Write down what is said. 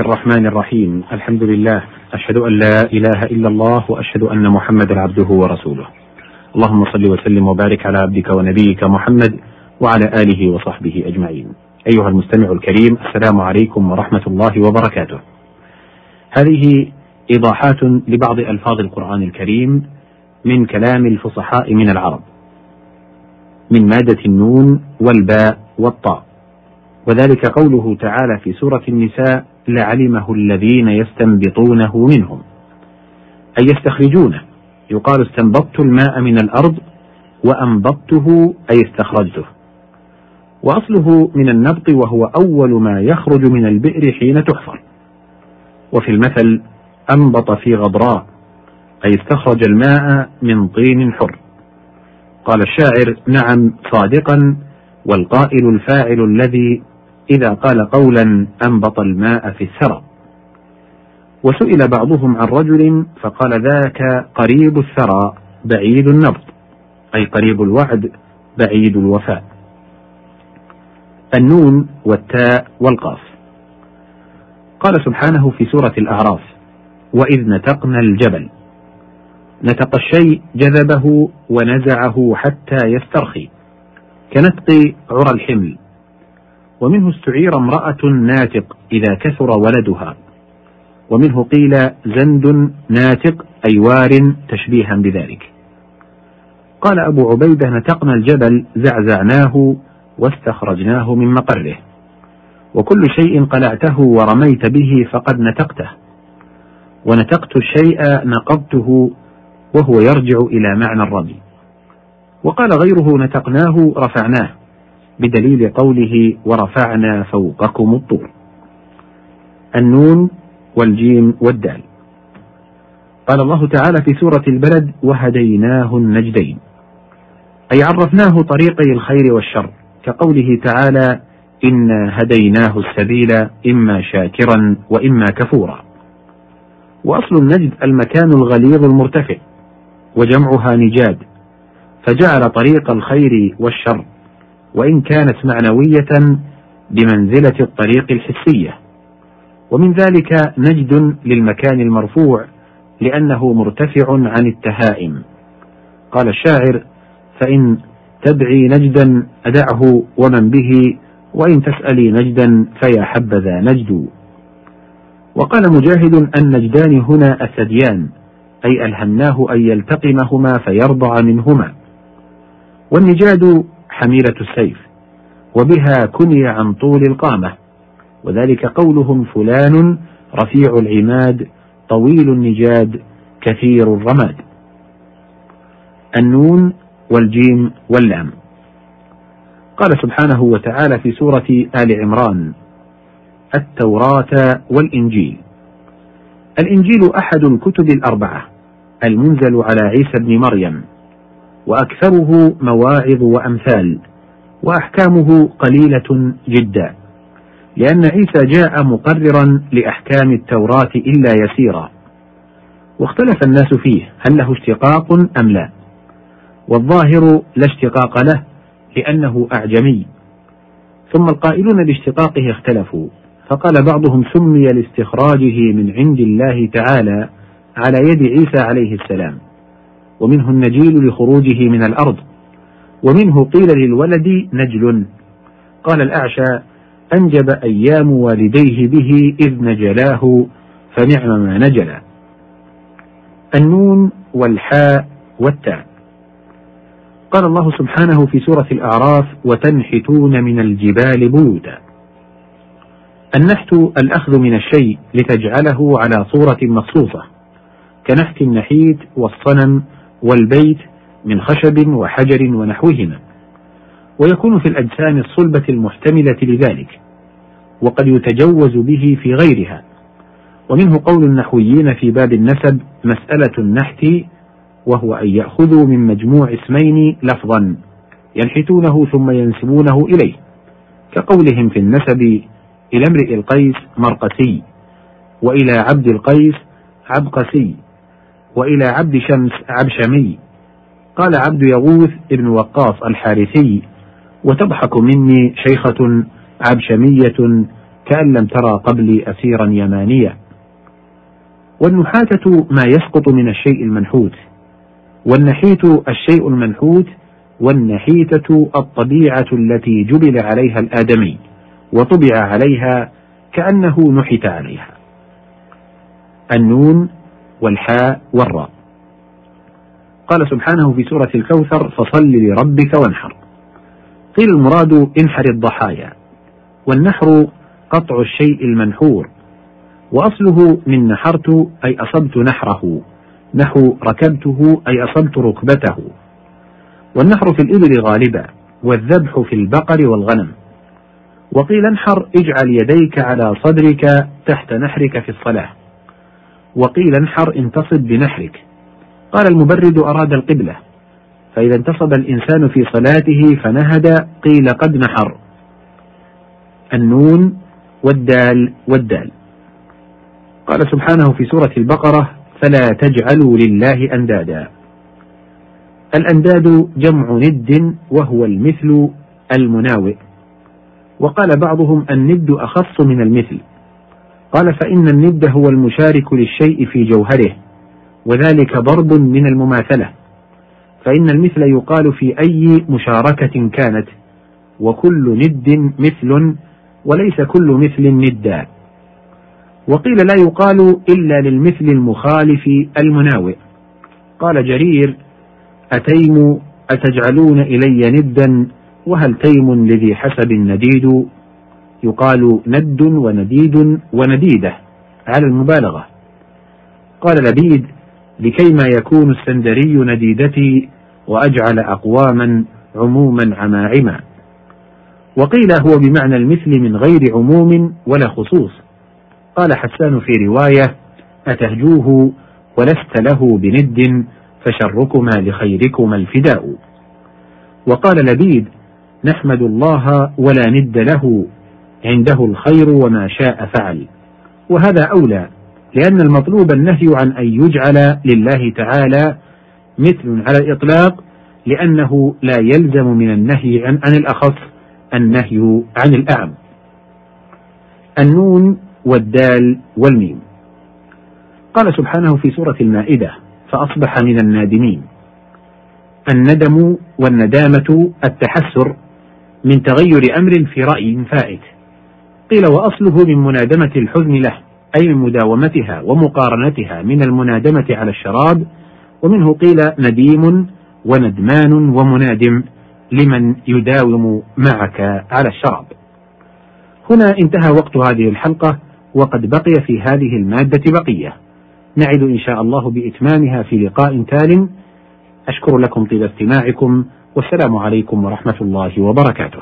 الرحمن الرحيم. الحمد لله. أشهد أن لا إله إلا الله وأشهد أن محمدا عبده ورسوله. اللهم صل وسلم وبارك على عبدك ونبيك محمد وعلى آله وصحبه أجمعين. أيها المستمع الكريم السلام عليكم ورحمة الله وبركاته. هذه إيضاحات لبعض ألفاظ القرآن الكريم من كلام الفصحاء من العرب. من مادة النون والباء والطاء. وذلك قوله تعالى في سورة النساء لعلمه الذين يستنبطونه منهم أي يستخرجونه. يقال استنبطت الماء من الأرض وأنبطته أي استخرجته. وأصله من النبط وهو أول ما يخرج من البئر حين تحفر. وفي المثل أنبط في غضراء أي استخرج الماء من طين حر. قال الشاعر نعم صادقا والقائل الفاعل الذي إذا قال قولا أنبط الماء في الثرى وسئل بعضهم عن رجل فقال ذاك قريب الثرى بعيد النبض. أي قريب الوعد بعيد الوفاء. النون والتاء والقاف. قال سبحانه في سورة الأعراف وإذ نتقنا الجبل. نتق الشيء جذبه ونزعه حتى يسترخي. كنتق عرى الحمل. ومنه استعير امرأة ناتق إذا كثر ولدها. ومنه قيل زند ناتق أي وار تشبيها بذلك. قال أبو عبيدة نتقنا الجبل زعزعناه واستخرجناه من مقره. وكل شيء قلعته ورميت به فقد نتقته. ونتقت الشيء نقضته وهو يرجع إلى معنى الرمي. وقال غيره نتقناه رفعناه. بدليل قوله ورفعنا فوقكم الطور. النون والجيم والدال. قال الله تعالى في سورة البلد وهديناه النجدين. أي عرفناه طريقي الخير والشر كقوله تعالى إنا هديناه السبيل إما شاكرا وإما كفورا. وأصل النجد المكان الغليظ المرتفع وجمعها نجاد فجعل طريق الخير والشر وإن كانت معنوية بمنزلة الطريق الحسية. ومن ذلك نجد للمكان المرفوع لأنه مرتفع عن التهائم. قال الشاعر فإن تدعي نجدا أدعه ومن به وإن تسألي نجدا فيا حبذا نجد. وقال مجاهد النجدان هنا الثديان أي ألهمناه أن يلتقمهما فيرضع منهما. والنجاد حميلة السيف وبها كني عن طول القامة وذلك قولهم فلان رفيع العماد طويل النجاد كثير الرماد. النون والجيم واللام. قال سبحانه وتعالى في سورة آل عمران التوراة والإنجيل. الإنجيل أحد الكتب الأربعة المنزل على عيسى بن مريم. وأكثره مواعظ وأمثال وأحكامه قليلة جدا لأن عيسى جاء مقررا لأحكام التوراة إلا يسيرا. واختلف الناس فيه هل له اشتقاق أم لا. والظاهر لا اشتقاق له لأنه أعجمي. ثم القائلون باشتقاقه اختلفوا فقال بعضهم سمي لاستخراجه من عند الله تعالى على يد عيسى عليه السلام. ومنه النجيل لخروجه من الأرض ومنه قيل للولد نجل. قال الأعشى أنجب أيام والديه به إذ نجلاه فنعم ما نجلا. النون والحاء والتاء. قال الله سبحانه في سورة الأعراف وتنحتون من الجبال بيوتا النحت الأخذ من الشيء لتجعله على صورة مخصوصة كنحت النحيت والصنم والبيت من خشب وحجر ونحوهما. ويكون في الأجسام الصلبة المحتملة لذلك وقد يتجوز به في غيرها. ومنه قول النحويين في باب النسب مسألة النحت وهو أن يأخذوا من مجموع اسمين لفظا ينحتونه ثم ينسبونه إليه كقولهم في النسب إلى امرئ القيس مرقسي وإلى عبد القيس عبقسي. وإلى عبد شمس عبشمي. قال عبد يغوث ابن وقاص الحارثي وتضحك مني شيخة عبشمية كأن لم ترى قبلي أسيرا يمانيا والنحاتة ما يسقط من الشيء المنحوت والنحيت الشيء المنحوت والنحيتة الطبيعة التي جبل عليها الآدمي وطبع عليها كأنه نحت عليها. النون والحاء والراء. قال سبحانه في سورة الكوثر فصل لربك وانحر. قيل المراد انحر الضحايا والنحر قطع الشيء المنحور وأصله من نحرت أي أصبت نحره نحو ركبته أي أصبت ركبته. والنحر في الإبل غالبا والذبح في البقر والغنم. وقيل انحر اجعل يديك على صدرك تحت نحرك في الصلاة. وقيل انحر انتصب بنحرك. قال المبرد أراد القبلة. فإذا انتصب الإنسان في صلاته فنهد قيل قد نحر. النون والدال والدال. قال سبحانه في سورة البقرة فلا تجعلوا لله أندادا. الأنداد جمع ند وهو المثل المناوئ. وقال بعضهم الند أخص من المثل. قال فإن الند هو المشارك للشيء في جوهره وذلك ضرب من المماثلة. فإن المثل يقال في أي مشاركة كانت وكل ند مثل وليس كل مثل ندا. وقيل لا يقال إلا للمثل المخالف المناوئ. قال جرير أتيم أتجعلون إلي ندا وهل تيم لذي حسب نديد يقال ند ونديد ونديدة على المبالغة. قال لبيد لكيما يكون السندري نديدتي وأجعل أقواما عموما عماعما. وقيل هو بمعنى المثل من غير عموم ولا خصوص. قال حسان في رواية أتهجوه ولست له بند فشركما لخيركما الفداء. وقال لبيد نحمد الله ولا ند له عنده الخير وما شاء فعل. وهذا أولى لأن المطلوب النهي عن أن يجعل لله تعالى مثل على الإطلاق لأنه لا يلزم من النهي عن, عن الأخص النهي عن الأعم. النون والدال والميم. قال سبحانه في سورة المائدة فأصبح من النادمين. الندم والندامة التحسر من تغير أمر في رأي فائت. قيل وأصله من منادمة الحزن له أي من مداومتها ومقارنتها من المنادمة على الشراب ومنه قيل نديم وندمان ومنادم لمن يداوم معك على الشراب. هنا انتهى وقت هذه الحلقة وقد بقي في هذه المادة بقية. نعد إن شاء الله بإتمامها في لقاء تال. أشكر لكم طيب استماعكم والسلام عليكم ورحمة الله وبركاته.